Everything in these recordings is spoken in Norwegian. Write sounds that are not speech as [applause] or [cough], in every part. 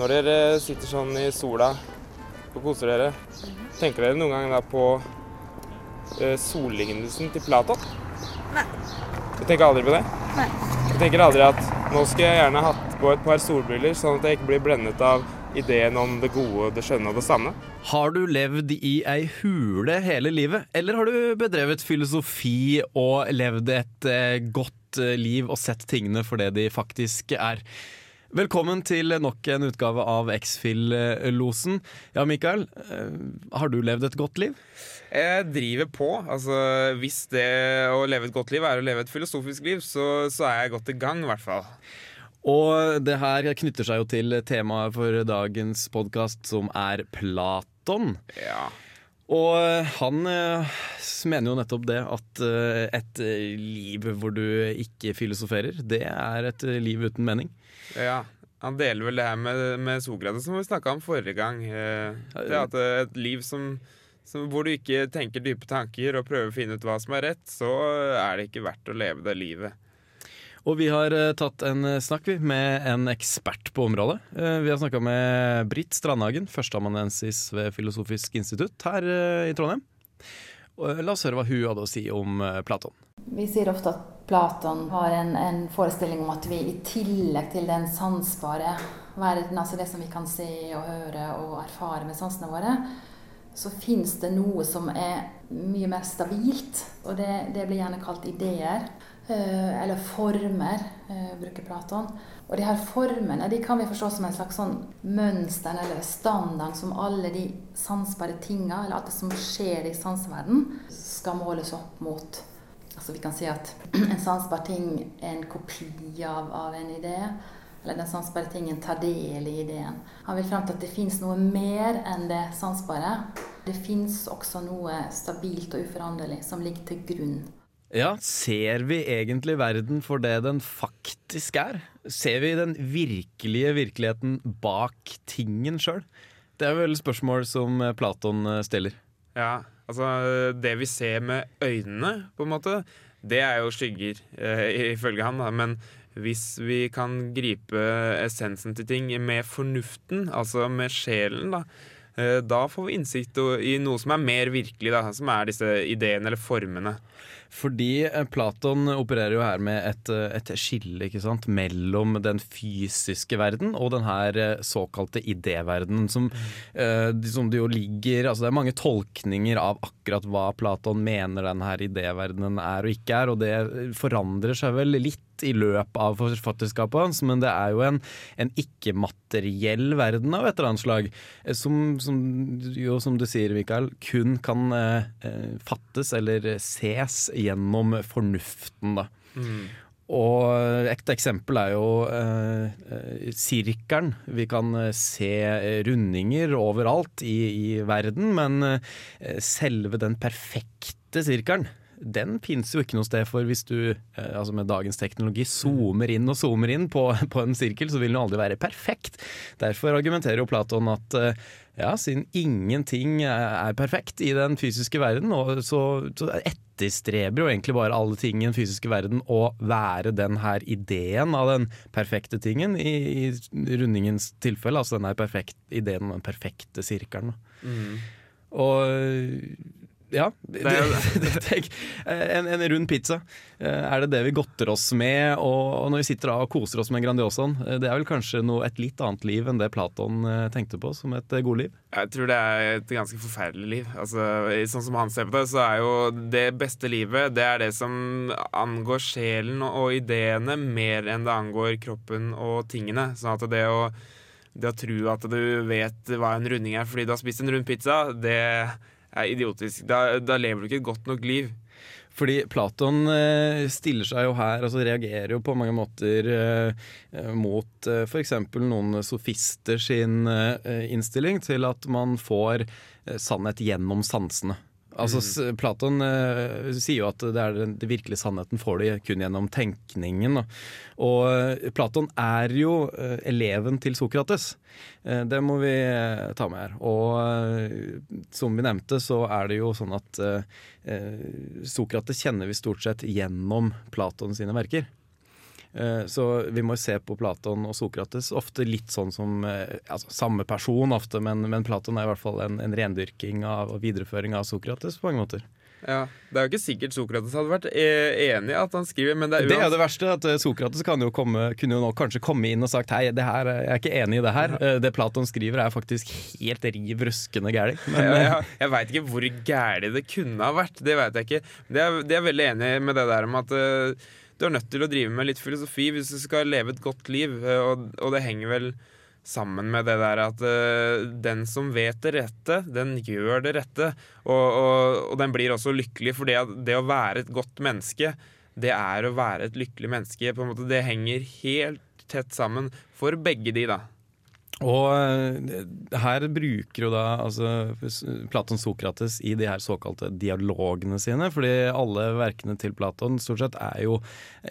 Når dere sitter sånn i sola og koser dere, tenker dere noen gang da på eh, sollignelsen til Platon? Nei. Du tenker aldri på det? Nei. Du tenker aldri at nå skulle jeg gjerne hatt på et par solbriller, sånn at jeg ikke blir blendet av ideen om det gode, det skjønne og det sanne? Har du levd i ei hule hele livet, eller har du bedrevet filosofi og levd et eh, godt eh, liv og sett tingene for det de faktisk er? Velkommen til nok en utgave av X-Fill-losen. Ja, Mikael, eh, har du levd et godt liv? Jeg driver på. Altså, hvis det å leve et godt liv er å leve et filosofisk liv, så, så er jeg godt i gang, i hvert fall. Og det her knytter seg jo til temaet for dagens podkast, som er Platon. Ja. Og han eh, mener jo nettopp det at eh, et liv hvor du ikke filosoferer, det er et liv uten mening. ja. Han deler vel det her med, med Sokrates, som vi snakka om forrige gang. Eh, Det at eh, et liv som, som, hvor du ikke tenker dype tanker og prøver å finne ut hva som er rett, så er det ikke verdt å leve det livet. Og vi har eh, tatt en eh, snakk med en ekspert på området. Eh, Vi har snakka med Britt Strandhagen, førsteamanuensis ved Filosofisk institutt her i Trondheim. La oss høre hva hun hadde å si om Platon. Vi sier ofte at Platon har en, en forestilling om at vi i tillegg til den sansbare verden, altså det som vi kan se og høre og erfare med sansene våre, så fins det noe som er mye mer stabilt. Og det, det blir gjerne kalt ideer. Eh, Eller former, eh, bruker Platon. Og de her formene de kan vi forstå som en slags sånn mønster eller standard som alle de sansbare tinga, eller alt det som skjer i sansverden, skal måles opp mot. Altså vi kan si at [clears throat] en sansbar ting er en kopi av, av en idé. Eller den sansbare tingen tar del i ideen. Han vil frem til at det fins noe mer enn det sansbare. Det fins også noe stabilt og uforanderlig som ligger til grunn. Ja, ser vi egentlig verden for det den faktisk er? Ser vi den virkelige virkeligheten bak tingen sjøl? Det er vel spørsmål som eh, Platon eh, stiller. Ja, altså Det vi ser med øynene, på en måte, det er jo skygger, eh, ifølge han. da, Men hvis vi kan gripe essensen til ting med fornuften, altså med sjelen, da, da får vi innsikt i noe som er mer virkelig, da, som er disse ideene eller formene. Fordi eh, Platon opererer jo her med et, eh, et skille ikke sant? mellom den fysiske verden og den her eh, såkalte idéverdenen, som, eh, som det jo ligger Altså det er mange tolkninger av akkurat hva Platon mener den her idéverdenen er og ikke er, og det forandrer seg vel litt i løpet av forfatterskapet hans, men det er jo en, en ikke-materiell verden av et eller annet slag, eh, som, som jo, som du sier, Mikael, kun kan eh, eh, fattes eller ses gjennom fornuften, da. Og et eksempel er jo eh, eh, sirkelen. Vi kan se rundinger overalt i, i verden, men eh, selve den perfekte sirkelen den fins jo ikke noe sted, for hvis du eh, altså med dagens teknologi zoomer inn og zoomer inn på, [laughs] på en sirkel, så vil den aldri være perfekt. Derfor argumenterer jo Platon at eh, ja, siden ingenting er er perfekt i den fysiske verden, og så, så etterstreber jo egentlig bare alle ting i den fysiske verden å være den her ideen av den perfekte tingen, i, i rundingens tilfelle. Altså den her perfekt, ideen om den perfekte sirkelen. Mm. Og ja, det, [laughs] det, tenk, en, en rund pizza. Eh, Er det det vi godter oss med? Og, når vi sitter og koser oss med Grandiosaen, eh, det er vel kanskje noe, et litt annet liv enn det Platon eh, tenkte på som et eh, godliv? Jeg tror det er et ganske forferdelig liv. Altså, sånn som han ser på det, så er jo det beste livet Det er det som angår sjelen og ideene mer enn det angår kroppen og tingene. Sånn at det å, det å tro at du vet hva en runding er fordi du har spist en rund pizza, det er idiotisk. Da, da lever du ikke et godt nok liv. Fordi Platon eh, stiller seg jo her, altså reagerer jo på mange måter eh, eh, mot eh, f.eks. noen sofister sin innstilling til at man får sannhet gjennom sansene. Altså, mm. Platon uh, sier jo at det er den, den virkelige sannheten får de kun gjennom tenkningen. Da. Og uh, Platon er jo uh, eleven til Sokrates. Det må vi ta med her. Og som vi nevnte, så er det jo sånn at Sokrates kjenner vi stort sett gjennom Platon sine verker. Eh, så vi må se på Platon og Sokrates ofte litt sånn som eh, altså, samme person ofte, men, men, Platon er i hvert fall en, en rendyrking av, og videreføring av Sokrates på mange måter. Ja, Det er jo ikke sikkert Sokrates hadde vært e- enig i at han skriver, men det er Det er det verste. at eh, Sokrates kan jo komme, kunne jo nå kanskje komme inn og sagt hei, det her, jeg er ikke enig i det her. Ja. det Platon skriver er faktisk helt riv ruskende gæli. Ja, ja, eh, jeg veit ikke hvor gæli det kunne ha vært. Det vet jeg ikke. Det er, det er veldig enig med det der om at uh, du er nødt til å drive med litt filosofi hvis du skal leve et godt liv, og, og det henger vel sammen med det der at uh, den som vet det rette, den gjør det rette. Og, og, og den blir også lykkelig, for det, det, å være et godt menneske, det er å være et lykkelig menneske. På en måte, det henger helt tett sammen for begge de, da. Og eh, her bruker jo da altså, Platon Sokrates i de her såkalte dialogene sine. fordi alle verkene til Platon stort sett er jo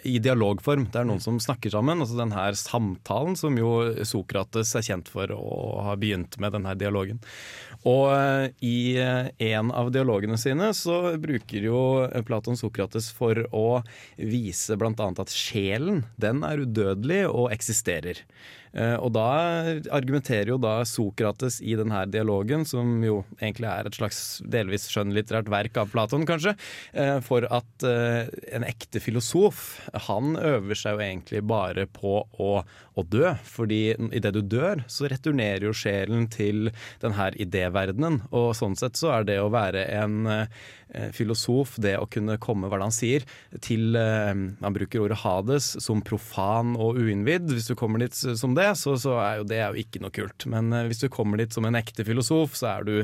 i dialogform. Det er noen som snakker sammen. altså Den her samtalen som jo Sokrates er kjent for å ha begynt med, den her dialogen. Og eh, i eh, en av dialogene sine så bruker jo Platon Sokrates for å vise bl.a. at sjelen den er udødelig og eksisterer. Eh, og da argumenterer jo da Sokrates i denne dialogen, som jo egentlig er et slags delvis skjønnlitterært verk av Platon, kanskje, eh, for at eh, en ekte filosof, han øver seg jo egentlig bare på å, å dø. Fordi idet du dør, så returnerer jo sjelen til denne idéverdenen. Og sånn sett så er det å være en filosof, det å kunne komme, hva han sier, til Han bruker ordet Hades som profan og uinnvidd, hvis du kommer dit som det så, så, er jo det er jo ikke noe kult. Men uh, hvis du kommer dit som en ekte filosof, så er du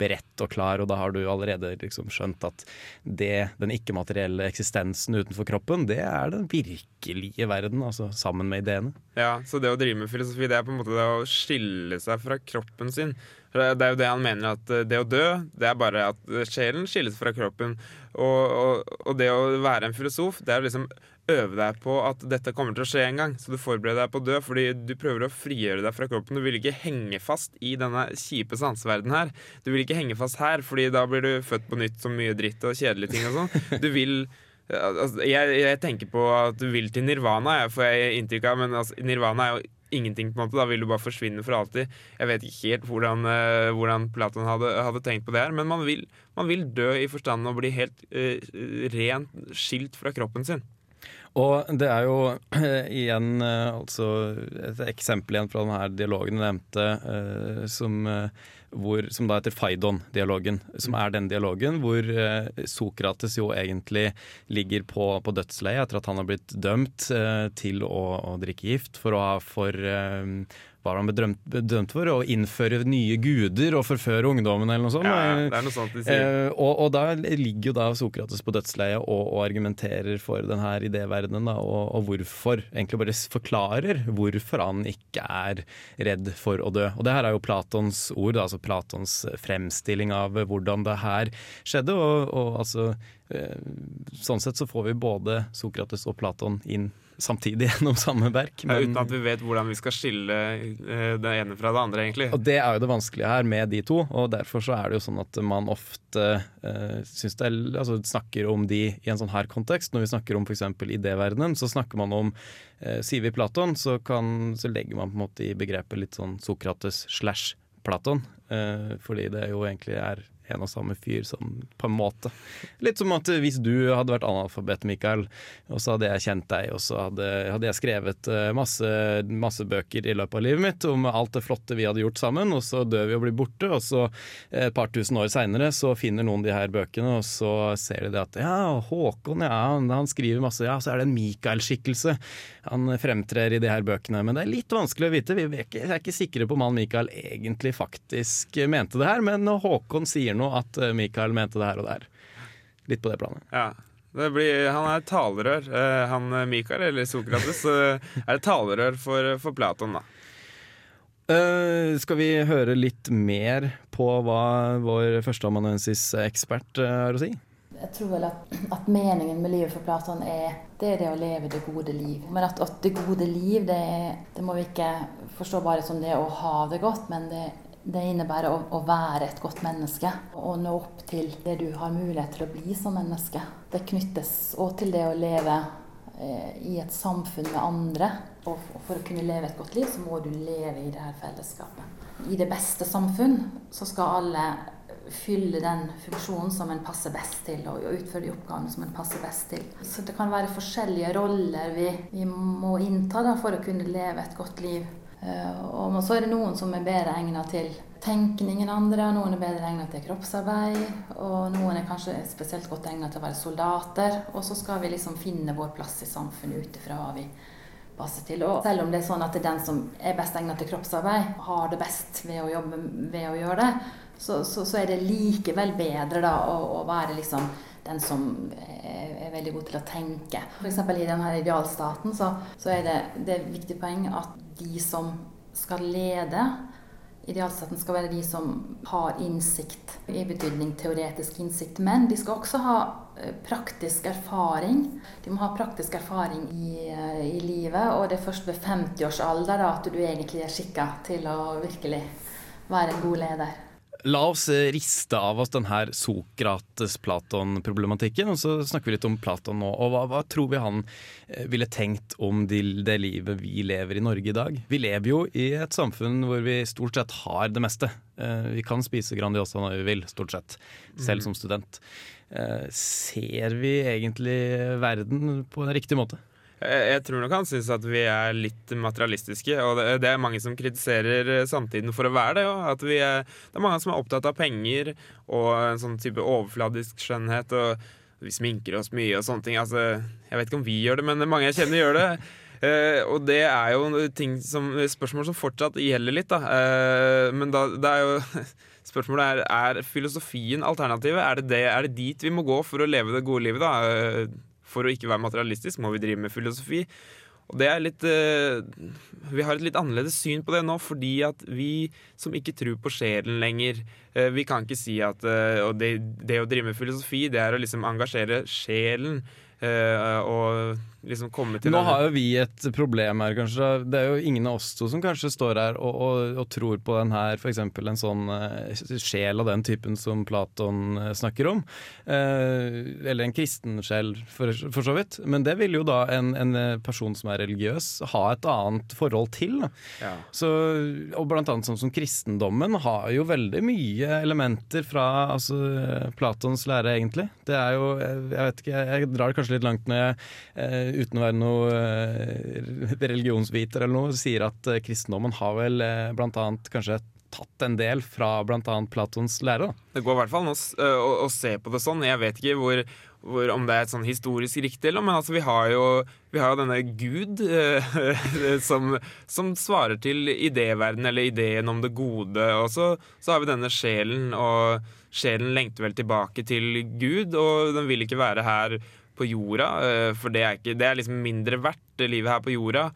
beredt og klar, og da har du allerede liksom skjønt at det, den ikke-materielle eksistensen utenfor kroppen, det er den virkelige verden, altså sammen med ideene. Ja, så det å drive med filosofi, det er på en måte det å skille seg fra kroppen sin. Det er jo det han mener, at eh, det å dø, det er bare at sjelen skilles fra kroppen. Og, og, og det å være en filosof, det er å liksom øve deg på at dette kommer til å skje en gang. Så du forbereder deg på å dø fordi du prøver å frigjøre deg fra kroppen. Du vil ikke henge fast i denne kjipe sanseverdenen her. Du vil ikke henge fast her, fordi da blir du født på nytt som mye dritt og kjedelige ting og sånn. Du vil altså, jeg, jeg, tenker på at du vil til nirvana, jeg får jeg inntrykk av, men altså, nirvana er jo ingenting. på en måte, Da vil du bare forsvinne for alltid. Jeg vet ikke helt hvordan, uh, hvordan Platon hadde, hadde, tenkt på det her, men man vil, man vil dø i forstanden og bli helt uh, rent skilt fra kroppen sin. Og det er jo igjen eh, altså et eksempel igjen fra denne dialogen du nevnte, som, hvor, som, da heter Faidon-dialogen. Som er den dialogen hvor Sokrates jo egentlig ligger på, på dødsleiet etter at han har blitt dømt til å, å drikke gift for å ha for hva han ble dømt for? Å innføre nye guder og forføre ungdommen, eller noe sånt. Ja, det er noe sånt de sier. Eh, og, og, da ligger jo da Sokrates på dødsleiet og, og, argumenterer for denne idéverdenen, da, og, og, hvorfor. Egentlig bare forklarer hvorfor han ikke er redd for å dø. Og det her er jo Platons ord, da, altså Platons fremstilling av hvordan det her skjedde. og altså eh, Sånn sett så får vi både Sokrates og Platon inn samtidig [laughs] gjennom samme verk. Men, ja, uten at vi vet hvordan vi skal skille uh, det ene fra det andre, egentlig. Og Det er jo det vanskelige her med de to, og derfor så er det jo sånn at man ofte uh, det, altså, snakker om de i en sånn her kontekst. Når vi snakker om f.eks. idéverdenen, så snakker man om uh, Sier vi Platon, så, kan, så legger man på en måte i begrepet litt sånn Sokrates slash Platon, uh, fordi det jo egentlig er en og samme fyr, sånn på en måte. Litt som at hvis du hadde vært analfabet, Mikael, og så hadde jeg kjent deg, og så hadde, hadde jeg skrevet eh, masse, masse, bøker i løpet av livet mitt om alt det flotte vi hadde gjort sammen, og så dør vi og blir borte, og så et par tusen år seinere så finner noen de her bøkene, og så ser de det at ja, Håkon, ja, han skriver masse, ja, så er det en Mikael-skikkelse. Han fremtrer i de her bøkene, men det er litt vanskelig å vite. Vi er ikke, er ikke sikre på om han Mikael egentlig faktisk mente det her, men Håkon sier noe nå at eh, Michael mente det her og der. Litt på det planet. Ja. Det blir, han er talerør. Eh, han Mikael, Michael, eller Sokrates, er talerør for, for Platon, da. Uh, skal vi høre litt mer på hva vår førsteamanuensis-ekspert har å si? Jeg tror vel at, at, meningen med livet for Platon er det, er det å leve det gode liv. Men at, at det gode liv, det, det, må vi ikke forstå bare som det å ha det godt, men det det innebærer å, å, være et godt menneske og nå opp til det du har mulighet til å bli som menneske. Det knyttes òg til det å leve eh, i et samfunn med andre. Og for å kunne leve et godt liv, så må du leve i det her fellesskapet. I det beste samfunn så skal alle fylle den funksjonen som en passer best til, og utføre de oppgavene som en passer best til. Så det kan være forskjellige roller vi, vi må innta da, for å kunne leve et godt liv. Eh, og så er det noen som er bedre egnet til tenkning enn andre, noen er bedre egnet til kroppsarbeid, og noen er kanskje spesielt godt egnet til å være soldater. Og så skal vi liksom finne vår plass i samfunnet ut ifra hva vi passer til. Og selv om det er sånn at det er den som er best egnet til kroppsarbeid, har det best ved å jobbe ved å gjøre det, så, så, så er det likevel bedre da å, å være liksom den som er, veldig god til å tenke. F.eks. i denne idealstaten så, så er det, det er et viktig poeng at de som skal lede Idealstaten skal være de som har innsikt, i betydning teoretisk innsikt. Men de skal også ha eh, praktisk erfaring. De må ha praktisk erfaring i, eh, i livet, og det er først ved 50-årsalder at du egentlig er skikka til å virkelig være en god leder. La oss eh, riste av oss denne Sokrates-Platon-problematikken, og så snakker vi litt om Platon nå. Og hva, hva tror vi han eh, ville tenkt om det, det livet vi lever i Norge i dag? Vi lever jo i et samfunn hvor vi stort sett har det meste. Eh, vi kan spise Grandiosa når vi vil, stort sett. Selv mm. som student. Ser vi egentlig verden på en riktig måte? Jeg tror nok han syns at vi er litt materialistiske. Og det, er mange som kritiserer eh, samtiden for å være det. At er, det er mange som er opptatt av penger og en sånn type overfladisk skjønnhet. Og vi sminker oss mye og sånne ting. Altså, jeg vet ikke om vi gjør det, men mange jeg kjenner gjør det. Uh, [laughs] og det er jo ting som, spørsmål som fortsatt gjelder litt, da. Uh, men da, det er jo [laughs] Spørsmålet er er filosofien alternativet. Er det, det, er det dit vi må gå for å leve det gode livet, da? For å ikke være materialistisk må vi drive med filosofi. Og det er litt uh, Vi har et litt annerledes syn på det nå, fordi at vi som ikke tror på sjelen lenger uh, Vi kan ikke si at Og det, det, å drive med filosofi, det er å liksom engasjere sjelen. og liksom komme til Nå har jo vi et problem her, kanskje. Det er jo ingen av oss to som kanskje står her og, og, og tror på den her, f.eks. en sånn uh, sjel av den typen som Platon uh, snakker om. Uh, eller en kristen sjel, for, for, så vidt. Men det vil jo da en, en, person som er religiøs, ha et annet forhold til. Ja. Så, og blant annet sånn som kristendommen har jo veldig mye elementer fra altså, Platons lære, egentlig. Det er jo Jeg vet ikke, jeg drar det kanskje litt langt når jeg uten å være noe eh, religionsviter eller noe, sier at eh, kristendommen har vel eh, blant annet kanskje tatt en del fra bl.a. Platons lære. Det går i hvert fall an å, å, å, se på det sånn. Jeg vet ikke hvor, hvor, om det er et sånn historisk riktig eller men altså, vi, har jo, vi har jo denne Gud [laughs] som, som, svarer til idéverdenen, eller ideen om det gode. Og så, så, har vi denne sjelen, og sjelen lengter vel tilbake til Gud, og den vil ikke være her på jorda, eh, for det er, ikke, det er liksom mindre verdt, det livet her på jorda.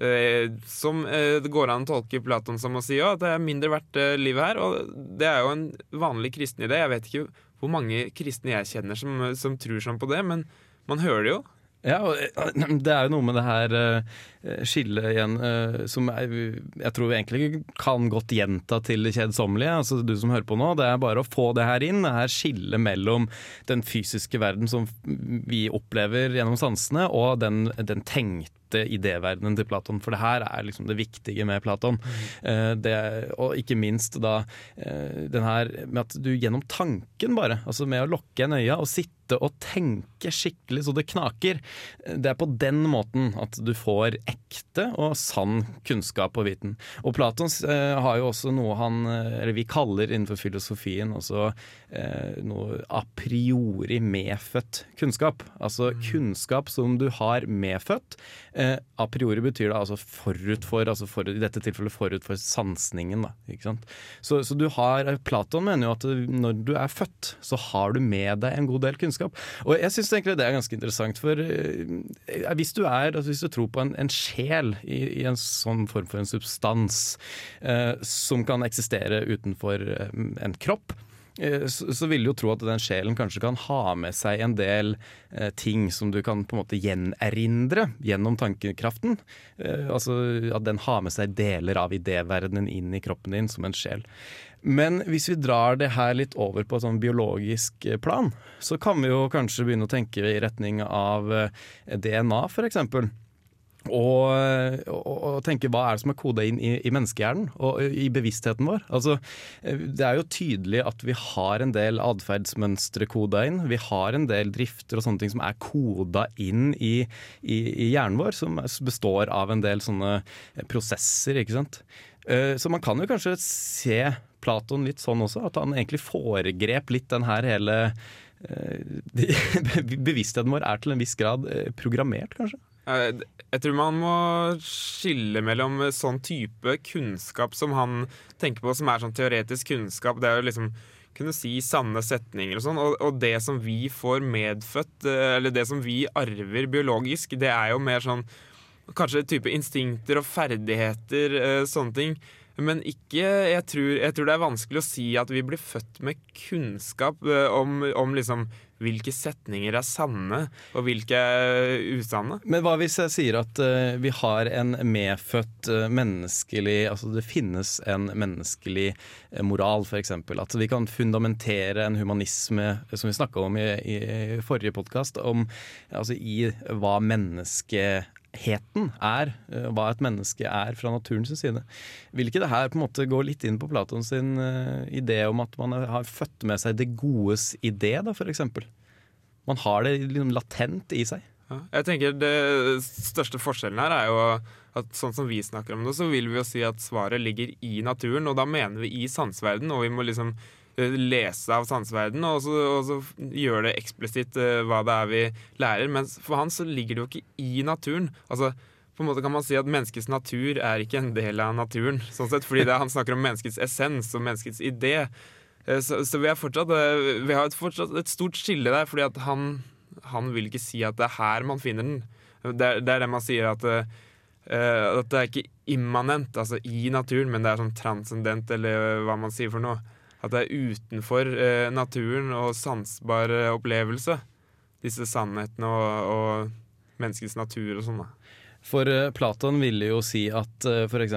Eh, som eh, det går an å tolke Platon som å si òg, at det er mindre verdt livet her. Og det er jo en vanlig kristen idé. Jeg vet ikke hvor mange kristne jeg kjenner som, som tror sånn på det, men man hører det jo. Ja, og det er jo noe med det her skillet igjen som jeg, jeg tror vi egentlig kan godt gjenta til det kjedsommelige. Altså du som hører på nå, det er bare å få det her inn. Det her skillet mellom den fysiske verden som vi opplever gjennom sansene, og den, den tenkte idéverdenen til Platon. For det her er liksom det viktige med Platon. Mm. Det, og ikke minst da den her med at du gjennom tanken bare, altså med å lokke en øya og sitte og tenke skikkelig så det knaker. Det er på den måten at du får ekte og sann kunnskap og viten. Og Platon eh, har jo også noe han, eh, eller vi kaller innenfor filosofien også eh, noe a priori medfødt kunnskap. Altså mm. kunnskap som du har medfødt. Eh, a priori betyr det altså forut for, altså for, i dette tilfellet forut for sansningen. Da? Så, så du har, Platon mener jo at når du er født, så har du med deg en god del kunnskap. Og jeg syns egentlig det er ganske interessant, for eh, hvis du er, altså hvis du tror på en, en sjel i, i, en sånn form for en substans eh, som kan eksistere utenfor uh, en kropp, eh, så, så vil du jo tro at den sjelen kanskje kan ha med seg en del eh, ting som du kan på en måte gjenerindre gjennom tankekraften. Eh, altså at den har med seg deler av idéverdenen inn i kroppen din som en sjel. Men hvis vi drar det her litt over på et sånn biologisk eh, plan, så kan vi jo kanskje begynne å tenke i retning av eh, DNA, f.eks. Og, og, og, tenke hva er det som er koda inn i, i, menneskehjernen og i bevisstheten vår. Altså, det er jo tydelig at vi har en del atferdsmønstre koda inn. Vi har en del drifter og sånne ting som er koda inn i, i, i hjernen vår, som består av en del sånne prosesser, ikke sant. Eh, så man kan jo kanskje se Platon litt sånn også, at han egentlig foregrep litt den her hele eh, [laughs] Bevisstheten vår er til en viss grad eh, programmert, kanskje? Jeg tror man må skille mellom sånn type kunnskap som han tenker på, som er sånn teoretisk kunnskap. Det er jo liksom kunne si sanne setninger og sånn. Og, og, det som vi får medfødt, eller det som vi arver biologisk, det er jo mer sånn kanskje type instinkter og ferdigheter, sånne ting. Men ikke jeg tror, jeg tror, det er vanskelig å si at vi blir født med kunnskap eh, om, om liksom hvilke setninger er sanne, og hvilke er usanne. Men hva hvis jeg sier at uh, vi har en medfødt uh, menneskelig Altså det finnes en menneskelig uh, moral, f.eks. At vi kan fundamentere en humanisme, som vi snakka om i, i forrige podkast, altså i hva mennesket heten er, eh, hva et menneske er fra naturens side. Vil ikke det her på en måte gå litt inn på Platon sin uh, idé om at man har født med seg det godes idé, da, f.eks.? Man har det liksom latent i seg. Ja, jeg tenker Det største forskjellen her er jo at sånn som vi snakker om det, så vil vi jo si at svaret ligger i naturen, og da mener vi i sansverden, og vi må liksom Eh, lese av sanseverdenen, og, og, så gjøre det eksplisitt uh, hva det er vi lærer. Men for han så ligger det jo ikke i naturen. Altså, på en måte kan man si at Menneskets natur er ikke en del av naturen. sånn sett, fordi det, Han snakker om menneskets essens og menneskets idé. Uh, så, så, vi, fortsatt, uh, vi har et, fortsatt et stort skille der, fordi at han, han, vil ikke si at det er her man finner den. Det er det, er det man sier at at det er ikke immanent, altså i naturen, men det er sånn transcendent, eller hva man sier for noe. At det er utenfor eh, naturen og sansbar eh, opplevelse, disse sannhetene og, og menneskets natur og sånn. For uh, Platon ville jo si at uh, f.eks.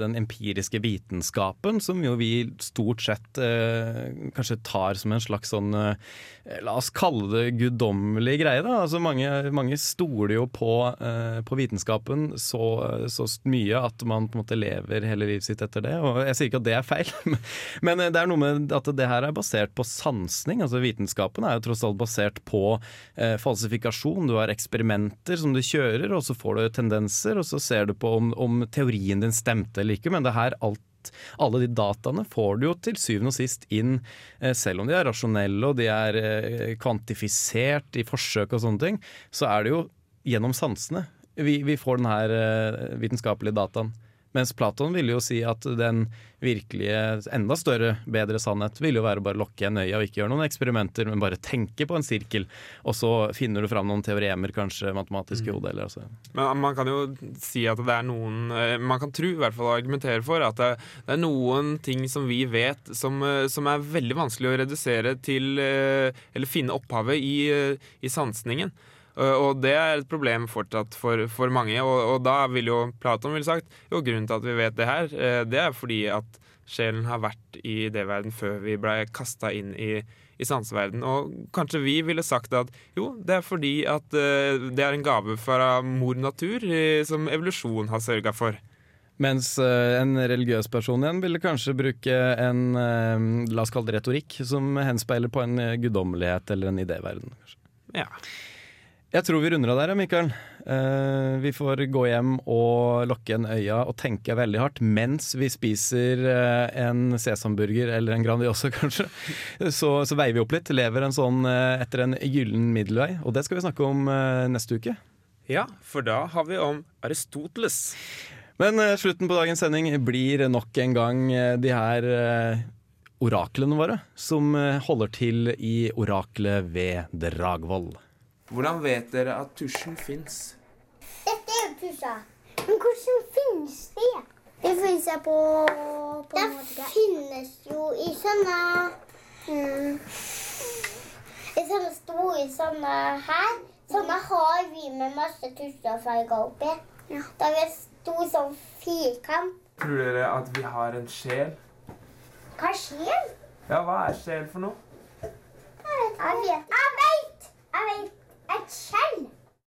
den empiriske vitenskapen, som jo vi stort sett eh, kanskje tar som en slags sånn uh, La oss kalle det guddommelig greie. da, altså Mange, mange stoler jo på, eh, på vitenskapen så, så, mye at man på en måte lever hele livet sitt etter det. og Jeg sier ikke at det er feil, [laughs] men det er noe med at det her er basert på sansning. altså Vitenskapen er jo tross alt basert på eh, falsifikasjon. Du har eksperimenter som du kjører, og så får du tendenser, og så ser du på om, om teorien din stemte eller ikke. Men det her alt alle de dataene får du jo til syvende og sist inn, eh, selv om de er rasjonelle og de er eh, kvantifisert i forsøk og sånne ting, så er det jo gjennom sansene vi, vi får den her eh, vitenskapelige dataen. Mens Platon ville jo si at den virkelige, enda større, bedre sannhet ville jo være å bare lukke igjen øya og ikke gjøre noen eksperimenter, men bare tenke på en sirkel. Og så finner du fram noen teoremer, kanskje matematiske hodet. Eller, Altså. Men man kan jo si at det er noen eh, Man kan tro, i hvert fall argumentere for, at det, er noen ting som vi vet som, eh, som er veldig vanskelig å redusere til eh, Eller finne opphavet i, i sansningen. Eh, og det er et problem fortsatt for, for mange. Og, og, da vil jo Platon vil sagt jo grunnen til at vi vet det her, eh, det er fordi at sjelen har vært i idéverden før vi ble kasta inn i, i sanseverden. Og kanskje vi ville sagt at jo, det er fordi at uh, det er en gave fra mor natur som evolusjon har sørga for. Mens en religiøs person igjen ville kanskje bruke en la oss kalle det retorikk, som henspeiler på en guddommelighet eller en idéverden. Ja. Jeg tror vi runder av der, Mikael. Uh, vi får gå hjem og lukke igjen øya og tenke veldig hardt mens vi spiser uh, en sesamburger eller en Grandiosa, [laughs] kanskje. Så, så, veier vi opp litt. Lever en sånn uh, etter en gyllen middelvei. Og det skal vi snakke om neste uke. Ja, for da har vi om Aristoteles. Men slutten på dagens sending blir nok en gang de her oraklene våre, som holder til i oraklet ved Dragvoll. Hvordan vet dere at tusjen fins? Dette er jo tusja. Men hvordan finnes det? Det finnes jeg på, på Det finnes jo i sånne Mm. I sånne store sånne her. Sånne har vi med masse tusser og farger oppi. Da er vi en stor sånn firkant. Tror dere at vi har en sjel? Hva er sjel? Ja, hva er sjel for noe? Jeg vet. Jeg vet! Jeg vet. Et skjell.